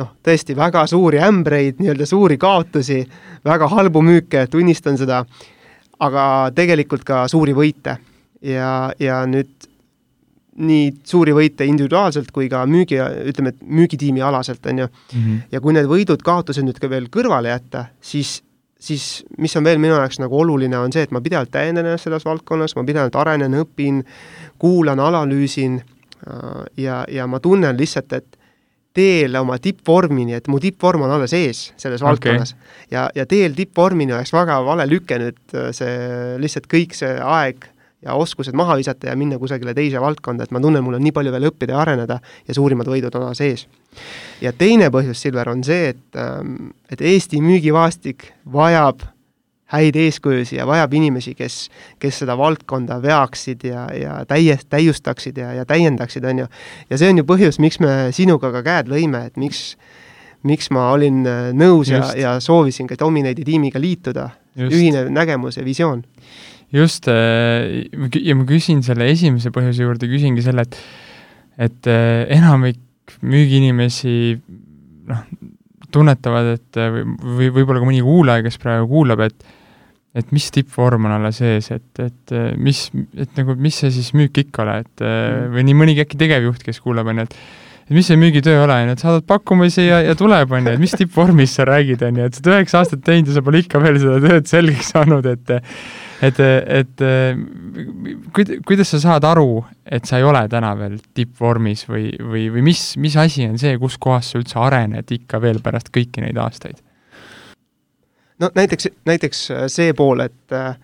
noh, tõesti väga suuri ämbreid, nii-öelda suuri kaotusi, väga halbu müüke, tunnistan seda, aga tegelikult ka suuri võite. ja, ja nüüd nii suuri võite individuaalselt kui ka müügi, ütleme, et müügitiimi alaselt, on ju mm. -hmm. ja kui need võidud-kaotused nüüd ka veel kõrvale jätta, siis, siis mis on veel minu jaoks nagu oluline, on see, et ma pidevalt täiendan ennast selles valdkonnas, ma pidevalt arenen, õpin, kuulan, analüüsin äh, ja, ja ma tunnen lihtsalt, et teel oma tippvormini, et mu tippvorm on alles ees selles valdkonnas okay.. ja, ja teel tippvormini oleks väga vale lüke nüüd äh, see, lihtsalt kõik see aeg ja oskused maha visata ja minna kusagile teise valdkonda, et ma tunnen, mul on nii palju veel õppida ja areneda ja suurimad võidud on alles ees. ja teine põhjus, Silver, on see, et, ähm, et Eesti müügivaastik vajab häid eeskujusid ja vajab inimesi, kes, kes seda valdkonda veaksid ja, ja täiest, täiustaksid ja, ja täiendaksid, on ju. ja see on ju põhjus, miks me sinuga ka käed lõime, et miks, miks ma olin äh, nõus Just. ja, ja soovisin ka Dominate'i tiimiga liituda. ühine nägemus ja visioon. just, äh, ja ma küsin selle esimese põhjuse juurde, küsingi selle, et et äh, enamik müügiinimesi noh, tunnetavad, et või, või võib-olla ka mõni kuulaja, kes praegu kuulab, et et mis tippvorm on alles ees, et, et mis, et nagu, mis see siis müük ikka ole, et mm. või nii mõnigi äkki tegevjuht, kes kuulab, on ju, et et mis see müügitöö ole, on ju, et saadad pakkumisi ja, ja tuleb, on ju, et mis tippvormis sa räägid, on ju, et sa oled üheksa aastat teinud ja sa pole ikka veel seda tööd selgeks saanud, et et, et kuid-, kuidas sa saad aru, et sa ei ole täna veel tippvormis või, või, või mis, mis asi on see, kus kohas sa üldse arened ikka veel pärast kõiki neid aastaid? No näiteks, näiteks see pool, et äh,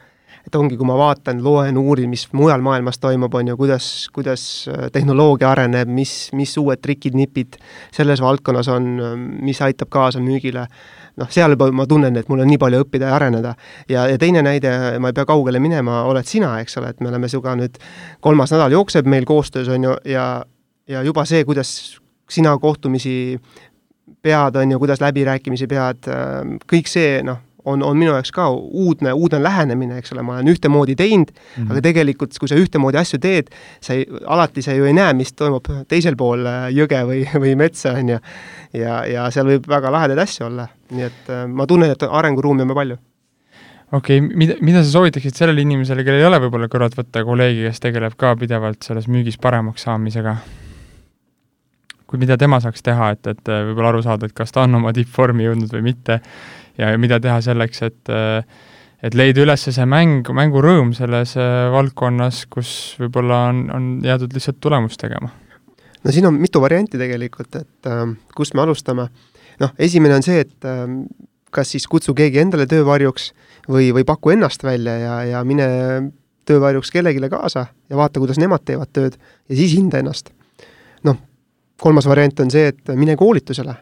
et ongi, kui ma vaatan, loen, uurin, mis mujal maailmas toimub, on ju, kuidas, kuidas äh, tehnoloogia areneb, mis, mis uued trikid-nipid selles valdkonnas on, mis aitab kaasa müügile, noh, seal juba ma tunnen, et mul on nii palju õppida ja areneda. ja, ja teine näide, ma ei pea kaugele minema, oled sina, eks ole, et me oleme sinuga nüüd, kolmas nädal jookseb meil koostöös, on ju, ja ja juba see, kuidas sina kohtumisi pead, on ju, kuidas läbirääkimisi pead, äh, kõik see, noh, on, on minu jaoks ka uudne, uudne lähenemine, eks ole, ma olen ühtemoodi teinud mm, -hmm. aga tegelikult, kui sa ühtemoodi asju teed, sa ei, alati sa ju ei näe, mis toimub teisel pool äh, jõge või, või metsa, on ju. ja, ja seal võib väga lahedaid asju olla, nii et äh, ma tunnen, et arenguruumi on palju okei okay,, mida, mida sa soovitaksid sellele inimesele, kellel ei ole võib-olla kõrvalt võtta kolleegi, kes tegeleb ka pidevalt selles müügis paremaks saamisega? kui mida tema saaks teha, et, et äh, võib-olla aru saada, et kas ta on oma tippvormi jõudnud või mitte ja mida teha selleks, et et leida üles see mäng, mängurõõm selles äh, valdkonnas, kus võib-olla on, on jäädud lihtsalt tulemust tegema? no siin on mitu varianti tegelikult, et äh, kust me alustame. noh, esimene on see, et äh, kas siis kutsu keegi endale töövarjuks või, või paku ennast välja ja, ja mine töövarjuks kellelegi kaasa ja vaata, kuidas nemad teevad tööd ja siis hinda ennast. noh, kolmas variant on see, et mine koolitusele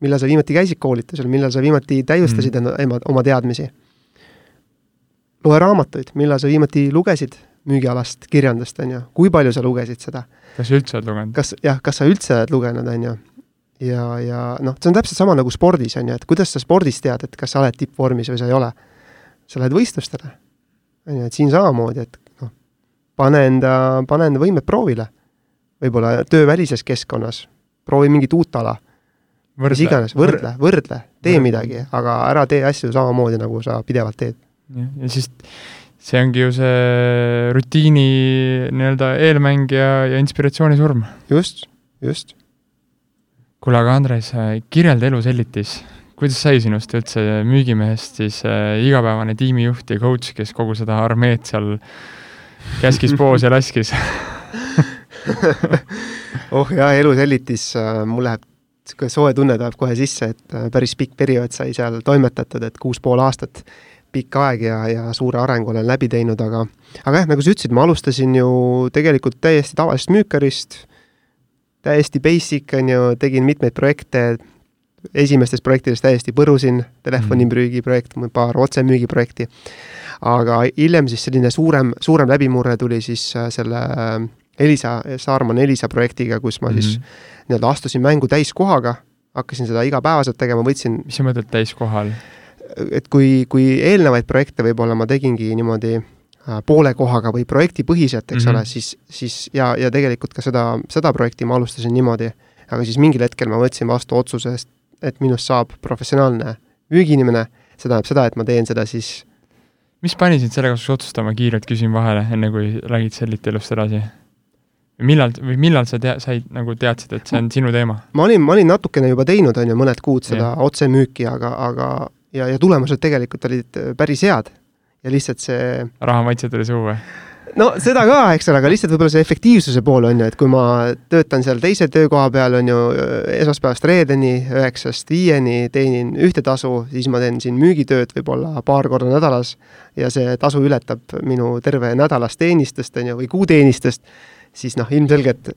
millal sa viimati käisid koolitusel, millal sa viimati täiustasid mm. ema, oma teadmisi? loe raamatuid, millal sa viimati lugesid müügialast kirjandust, on ju, kui palju sa lugesid seda? kas sa üldse oled lugenud? kas, jah, kas sa üldse oled lugenud, on ju? ja, ja noh, see on täpselt sama nagu spordis, on ju, et kuidas sa spordis tead, et kas sa oled tippvormis või sa ei ole. sa lähed võistlustele, on ju, et siin samamoodi, et noh, pane enda, pane enda võimed proovile. võib-olla töövälises keskkonnas, proovi mingit uut ala mis iganes, võrdle, võrdle, tee võrdle. midagi, aga ära tee asju samamoodi, nagu sa pidevalt teed. jah, ja siis see ongi ju see rutiini nii-öelda eelmäng ja, ja inspiratsiooni surm. just, just. kuule, aga Andres, kirjelda elu Sellitis. kuidas sai sinust üldse müügimehest siis äh, igapäevane tiimijuht ja coach, kes kogu seda armeed seal käskis poos ja laskis oh jaa, elu Sellitis äh,, mul läheb niisugune soe tunne tuleb kohe sisse, et äh, päris pikk periood sai seal toimetatud, et kuus pool aastat, pikk aeg ja, ja suure arengu olen läbi teinud, aga aga jah, nagu sa ütlesid, ma alustasin ju tegelikult täiesti tavalisest müükarist, täiesti basic, on ju, tegin mitmeid projekte, esimestes projektides täiesti põrusin, telefonimüügi projekt, paar otsemüügiprojekti, aga hiljem siis selline suurem, suurem läbimurre tuli siis äh, selle äh, Elisa, Saarman Elisa projektiga, kus ma mm -hmm. siis mhm. nii-öelda astusin mängu täiskohaga, hakkasin seda igapäevaselt tegema, võtsin mis sa mõtled täiskohal? et kui, kui eelnevaid projekte võib-olla ma tegingi niimoodi äh, poole kohaga või projektipõhiselt, eks mm -hmm. ole, siis, siis ja, ja tegelikult ka seda, seda projekti ma alustasin niimoodi, aga siis mingil hetkel ma võtsin vastu otsuse, et minust saab professionaalne müügiinimene, see tähendab seda, et ma teen seda siis mis pani sind selle kasuks otsustama, kiirelt küsin vahele, enne kui räägid Sellite elust edasi? Millal, või millal sa tea-, said, nagu teadsid, et see on sinu teema? ma olin, ma olin natukene juba teinud, on ju, mõned kuud seda yeah. otsemüüki, aga, aga ja, ja tulemused tegelikult olid äh, päris head. ja lihtsalt see raha maitse tuli suhu või? no seda ka, eks ole, aga lihtsalt võib-olla see efektiivsuse pool on ju, et kui ma töötan seal teise töökoha peal, on ju, esmaspäevast reedeni, üheksast viieni teenin ühte tasu, siis ma teen siin müügitööd võib-olla paar korda nädalas ja see tasu ületab minu terve nädalast teenistust, on ju, või kuuteenistust siis noh, ilmselgelt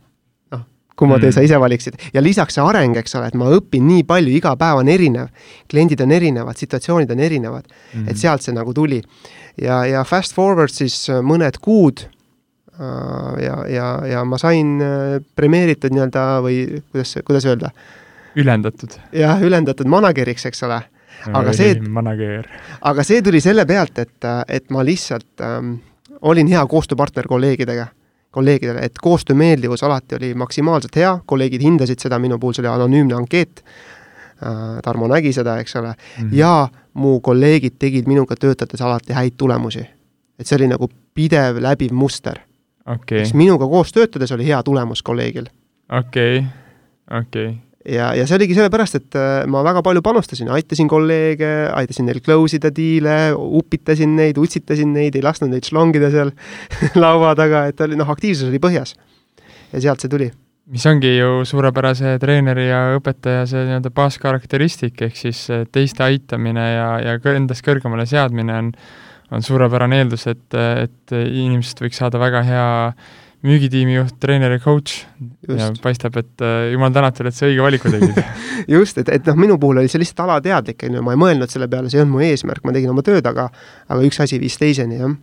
noh, kumma tee mm. sa ise valiksid. ja lisaks see areng, eks ole, et ma õpin nii palju, iga päev on erinev, kliendid on erinevad, situatsioonid on erinevad mm, -hmm. et sealt see nagu tuli. ja, ja fast forward siis äh, mõned kuud äh, ja, ja, ja ma sain äh, premeeritud nii-öelda või kuidas, kuidas öelda? ülendatud. jah, ülendatud manageriks, eks ole aga see, aga see tuli selle pealt, et, et ma lihtsalt ähm, olin hea koostööpartner kolleegidega kolleegidele, et koostöömeeldivus alati oli maksimaalselt hea, kolleegid hindasid seda, minu puhul see oli anonüümne ankeet, äh,, Tarmo nägi seda, eks ole mm, -hmm. ja mu kolleegid tegid minuga töötades alati häid tulemusi. et see oli nagu pidev läbiv muster okay.. siis minuga koos töötades oli hea tulemus kolleegil. okei okay., okei okay ja, ja see oligi sellepärast, et äh, ma väga palju panustasin, aitasin kolleege, aitasin neil close ida diile, upitasin neid, utsitasin neid, ei lasknud neid slongida seal laua taga, et oli noh, aktiivsus oli põhjas. ja sealt see tuli. mis ongi ju suurepärase treeneri ja õpetaja see nii-öelda baaskarakteristik, ehk siis teiste aitamine ja, ja endast kõrgemale seadmine on, on suurepärane eeldus, et, et inimesest võiks saada väga hea müügitiimi juht, treener ja coach just. ja paistab, et äh, jumal tänatud, et sa õige valiku tegid just, et, et noh, minu puhul oli see lihtsalt alateadlik, on ju, ma ei mõelnud selle peale, see ei olnud mu eesmärk, ma tegin oma tööd, aga aga üks asi viis teiseni, jah.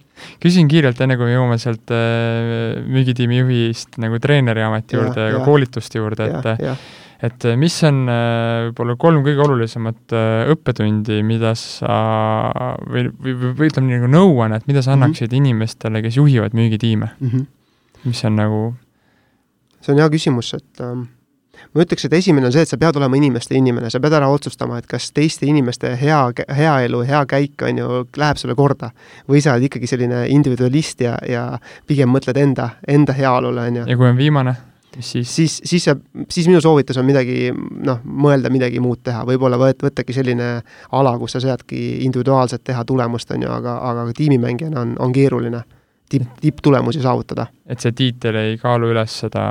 küsin kiirelt, enne kui me jõuame sealt äh, müügitiimi juhist nagu treeneri ameti juurde ja, ja ka koolituste juurde, et et äh, mis on äh, võib-olla kolm kõige olulisemat äh, õppetundi, mida sa või, või, või, või ütleme nii nagu nõuannet, mida sa mhm. annaksid mm -hmm. inimestele, kes juhivad müügitiime mm? -hmm mis on nagu? see on hea küsimus, et ähm, ma ütleks, et esimene on see, et sa pead olema inimeste inimene, sa pead ära otsustama, et kas teiste inimeste hea, hea elu, hea käik, on ju, läheb sulle korda. või sa oled ikkagi selline individualist ja, ja pigem mõtled enda, enda heaolule, on ju. ja kui on viimane? mis siis? siis, siis see, siis minu soovitus on midagi, noh, mõelda midagi muud teha, võib-olla võt-, võttagi selline ala, kus sa saadki individuaalselt teha tulemust, on ju, aga, aga tiimimängijana on, on keeruline tipp, tipptulemusi saavutada. et see tiitel ei kaalu üles seda,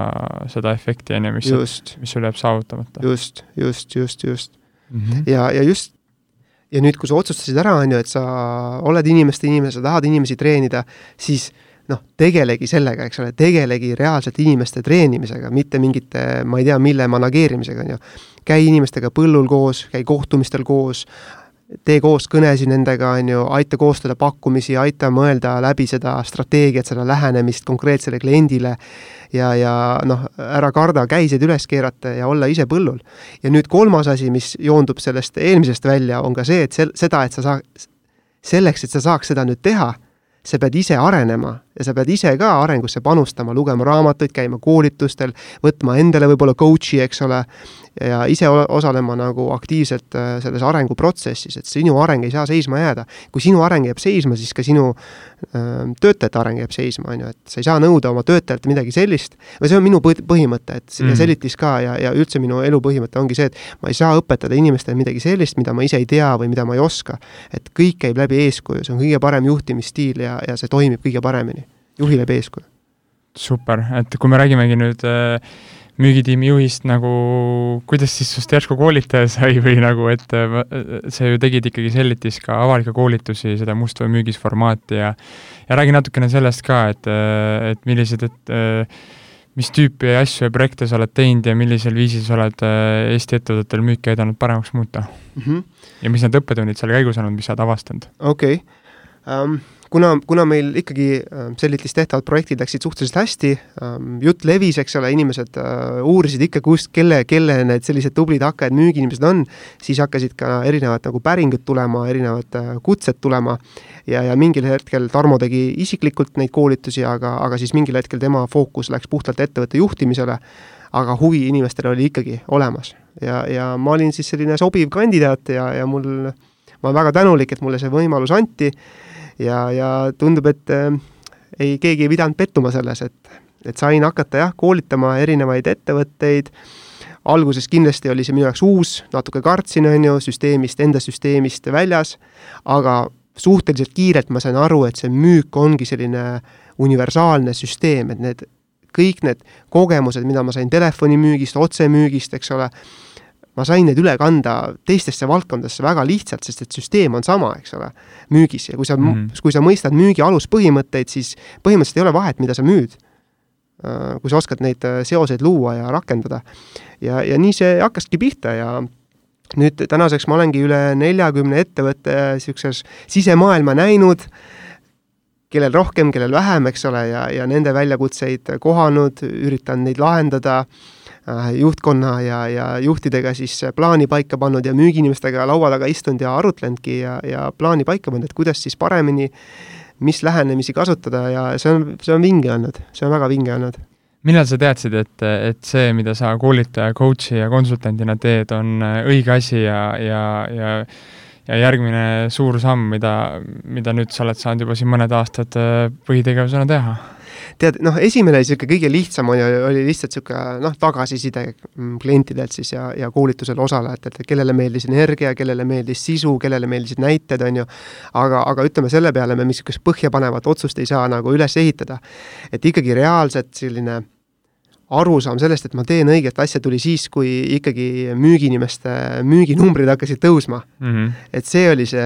seda efekti, on ju, mis, mis sul jääb saavutamata. just, just, just, just mm. -hmm. ja, ja just, ja nüüd, kui sa otsustasid ära, on ju, et sa oled inimeste inimene, sa tahad inimesi treenida, siis noh, tegelegi sellega, eks ole, tegelegi reaalselt inimeste treenimisega, mitte mingite, ma ei tea, mille manageerimisega, on ju. käi inimestega põllul koos, käi kohtumistel koos, tee koos kõnesid nendega, on ju, aita koostada pakkumisi, aita mõelda läbi seda strateegiat, seda lähenemist konkreetsele kliendile ja, ja noh, ära karda käised üles keerata ja olla ise põllul. ja nüüd kolmas asi, mis joondub sellest eelmisest välja, on ka see, et sel-, seda, et sa saa-, selleks, et sa saaks seda nüüd teha, sa pead ise arenema ja sa pead ise ka arengusse panustama, lugema raamatuid, käima koolitustel, võtma endale võib-olla coach'i, eks ole, ja ise osalema nagu aktiivselt äh, selles arenguprotsessis, et sinu areng ei saa seisma jääda. kui sinu areng jääb seisma, siis ka sinu äh, töötajate areng jääb seisma, on ju, et sa ei saa nõuda oma töötajalt midagi sellist, või see on minu põhimõte, et mm. ja Selitis ka ja, ja üldse minu elu põhimõte ongi see, et ma ei saa õpetada inimestele midagi sellist, mida ma ise ei tea või mida ma ei oska. et kõik käib läbi eeskuju, see on kõige parem juhtimisstiil ja, ja see toimib kõige paremini juhi läbi eeskuju. super, et kui me räägimegi nüüd äh, müügitiimi juhist nagu, kuidas siis sinust järsku koolitaja sai või nagu, et äh, sa ju tegid ikkagi Sellitis ka avalikke koolitusi, seda mustvee müügis formaati ja ja räägi natukene sellest ka, et, äh, et millised, et mis tüüpi asju ja projekte sa oled teinud ja millisel viisil sa oled Eesti ettevõtetel müüki aidanud paremaks muuta mm? -hmm. ja mis need õppetunnid selle käigus olnud, mis sa oled avastanud? okei okay. um,, kuna, kuna meil ikkagi äh, Sellitis tehtavad projektid läksid suhteliselt hästi, ähm, jutt levis, eks ole, inimesed äh, uurisid ikka, kust, kelle, kelle need sellised tublid hakkajad müügiinimesed on, siis hakkasid ka erinevad nagu päringud tulema, erinevad äh, kutsed tulema ja, ja mingil hetkel Tarmo tegi isiklikult neid koolitusi, aga, aga siis mingil hetkel tema fookus läks puhtalt ettevõtte juhtimisele, aga huvi inimestel oli ikkagi olemas. ja, ja ma olin siis selline sobiv kandidaat ja, ja mul, ma olen väga tänulik, et mulle see võimalus anti ja, ja tundub, et äh, ei, keegi ei pidanud pettuma selles, et, et sain hakata jah, koolitama erinevaid ettevõtteid, alguses kindlasti oli see minu jaoks uus, natuke kartsin, on ju, süsteemist, enda süsteemist väljas, aga suhteliselt kiirelt ma sain aru, et see müük ongi selline universaalne süsteem, et need kõik need kogemused, mida ma sain telefonimüügist, otsemüügist, eks ole, ma sain need üle kanda teistesse valdkondadesse väga lihtsalt, sest et süsteem on sama, eks ole, müügis ja kui sa mm, -hmm. kui sa mõistad müügi aluspõhimõtteid, siis põhimõtteliselt ei ole vahet, mida sa müüd. Äh, kui sa oskad neid äh, seoseid luua ja rakendada. ja, ja nii see hakkaski pihta ja nüüd tänaseks ma olengi üle neljakümne ettevõtte niisuguses sisemaailma näinud, kellel rohkem, kellel vähem, eks ole, ja, ja nende väljakutseid kohanud, üritan neid lahendada Äh, juhtkonna ja, ja juhtidega siis plaani paika pannud ja müügiinimestega laua taga istunud ja arutlenudki ja, ja plaani paika pannud, et kuidas siis paremini, mis lähenemisi kasutada ja see on, see on vinge olnud, see on väga vinge olnud millal sa teadsid, et, et see, mida sa koolitaja, coach'i ja konsultandina teed, on õige asi ja, ja, ja ja järgmine suur samm, mida, mida nüüd sa oled saanud juba siin mõned aastad põhitegevusena teha? Tead, noh, esimene niisugune kõige lihtsam oli, oli lihtsalt niisugune noh, tagasiside mm, klientidelt siis ja, ja koolitusel osalejatelt, et kellele meeldis energia, kellele meeldis sisu, kellele meeldisid näited, on ju, aga, aga ütleme, selle peale me niisugust põhjapanevat otsust ei saa nagu üles ehitada. et ikkagi reaalselt selline arusaam sellest, et ma teen õiget asja, tuli siis, kui ikkagi müügiinimeste müüginumbrid hakkasid tõusma mm. -hmm. et see oli see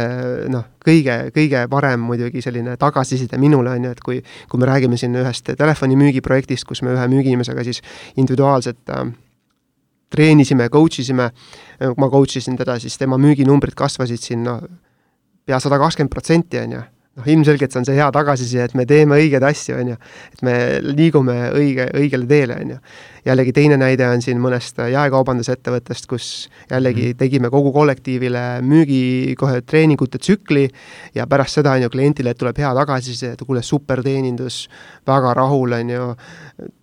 noh, kõige, kõige parem muidugi selline tagasiside minule, on ju, et kui kui me räägime siin ühest telefonimüügiprojektist, kus me ühe müügiinimesega siis individuaalselt äh, treenisime, coach isime, ma coach isin teda, siis tema müüginumbrid kasvasid siin noh, pea sada kakskümmend protsenti, on ju noh, ilmselgelt see on see hea tagasiside, et me teeme õigeid asju, on ju. et me liigume õige, õigele teele, on ju. jällegi teine näide on siin mõnest jaekaubandusettevõttest, kus jällegi mhm. tegime kogu kollektiivile müügi kohe treeningute tsükli ja pärast seda, on ju, kliendile tuleb hea tagasiside, et kuule, super teenindus, väga rahul, on ju,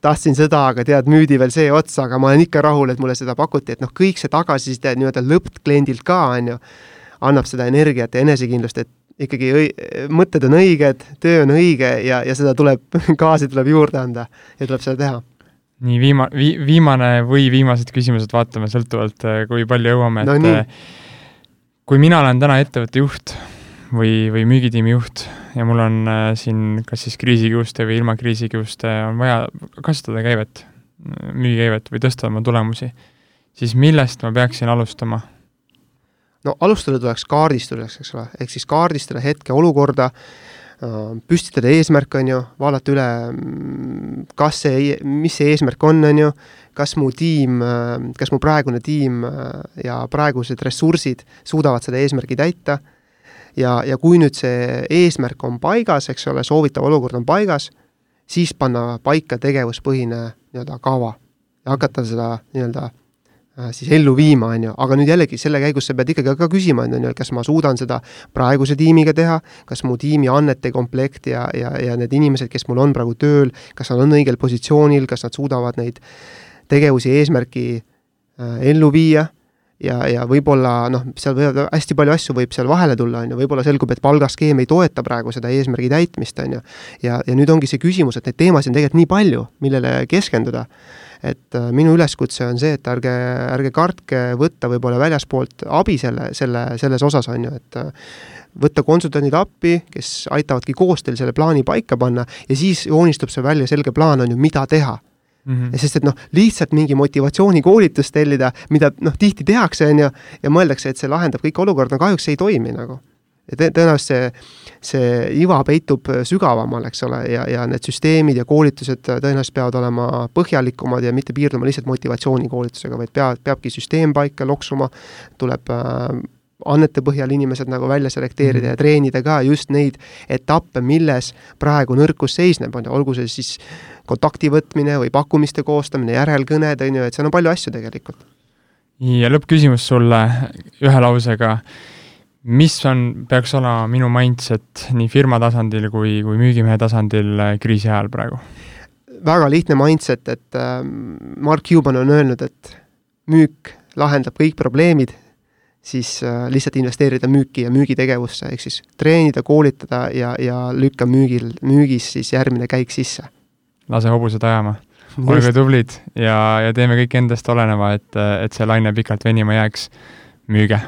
tahtsin seda, aga tead, müüdi veel see otsa, aga ma olen ikka rahul, et mulle seda pakuti, et noh, kõik see tagasiside nii-öelda lõppkliendilt ka, on ju, annab seda energiat ja enesekindlust, et ikkagi õi-, mõtted on õiged, töö on õige ja, ja seda tuleb, gaasi tuleb juurde anda ja tuleb seda teha. nii, viima-, vi-, viimane või viimased küsimused, vaatame sõltuvalt, äh, kui palju jõuame, et no, äh, kui mina olen täna ettevõtte juht või, või müügitiimi juht ja mul on äh, siin kas siis kriisikiuste või ilma kriisikiuste on vaja kasvatada käivet, müügikäivet või tõsta oma tulemusi, siis millest ma peaksin alustama no alustada tuleks kaardistuseks, eks ole, ehk siis kaardistada hetkeolukorda, äh, püstitada eesmärk, on ju, vaadata üle, mm, kas see, mis see eesmärk on, on ju, kas mu tiim, äh, kas mu praegune tiim äh, ja praegused ressursid suudavad seda eesmärgi täita. Ja, ja kui nüüd see eesmärk on paigas, eks ole, soovitav olukord on paigas, siis panna paika tegevuspõhine nii-öelda kava ja hakata seda nii-öelda siis ellu viima, on ju, aga nüüd jällegi selle käigus sa pead ikkagi ka küsima, on ju, et kas ma suudan seda praeguse tiimiga teha, kas mu tiimi annete komplekt ja, ja, ja need inimesed, kes mul on praegu tööl, kas nad on õigel positsioonil, kas nad suudavad neid tegevusi, eesmärki äh, ellu viia. Ja, ja võib-olla noh, seal võivad hästi palju asju võib seal vahele tulla, on ju, võib-olla selgub, et palgaskeem ei toeta praegu seda eesmärgi täitmist, on ju. ja, ja nüüd ongi see küsimus, et neid teemasid on tegelikult nii palju, millele keskenduda et äh, minu üleskutse on see, et ärge, ärge kartke võtta võib-olla väljaspoolt abi selle, selle, selles osas, on ju, et äh, võtta konsultandid appi, kes aitavadki koos teil selle plaani paika panna ja siis joonistub see välja selge plaan, on ju, mida teha Mm -hmm. ja sest, et noh, lihtsalt mingi motivatsioonikoolitust tellida, mida noh, tihti tehakse, on ju, ja mõeldakse, et see lahendab kõik olukorda, no kahjuks see ei toimi nagu tõenäoliselt see, see iva peitub sügavamal, eks ole, ja, ja need süsteemid ja koolitused tõenäoliselt peavad olema põhjalikumad ja mitte piirduma lihtsalt motivatsioonikoolitusega, vaid peab, peabki süsteem paika loksuma, tuleb äh, annete põhjal inimesed nagu välja selekteerida -hmm. ja treenida ka just neid etappe, milles praegu nõrkus seisneb, on ju, olgu see siis kontakti võtmine või pakkumiste koostamine, järelkõned, on ju, et seal on palju asju tegelikult. ja lõppküsimus sulle ühe lausega mis on, peaks olema minu mindset nii firma tasandil kui, kui müügimehe tasandil äh, kriisi ajal praegu? väga lihtne mindset, et äh, Mark Cuban on öelnud, et müük lahendab kõik probleemid, siis äh, lihtsalt investeerida müüki ja müügitegevusse, ehk siis treenida, koolitada ja, ja lükka müügil, müügis siis järgmine käik sisse. lase hobused ajama. olge tublid ja, ja teeme kõik endast oleneva, et, et see laine pikalt venima jääks. müüge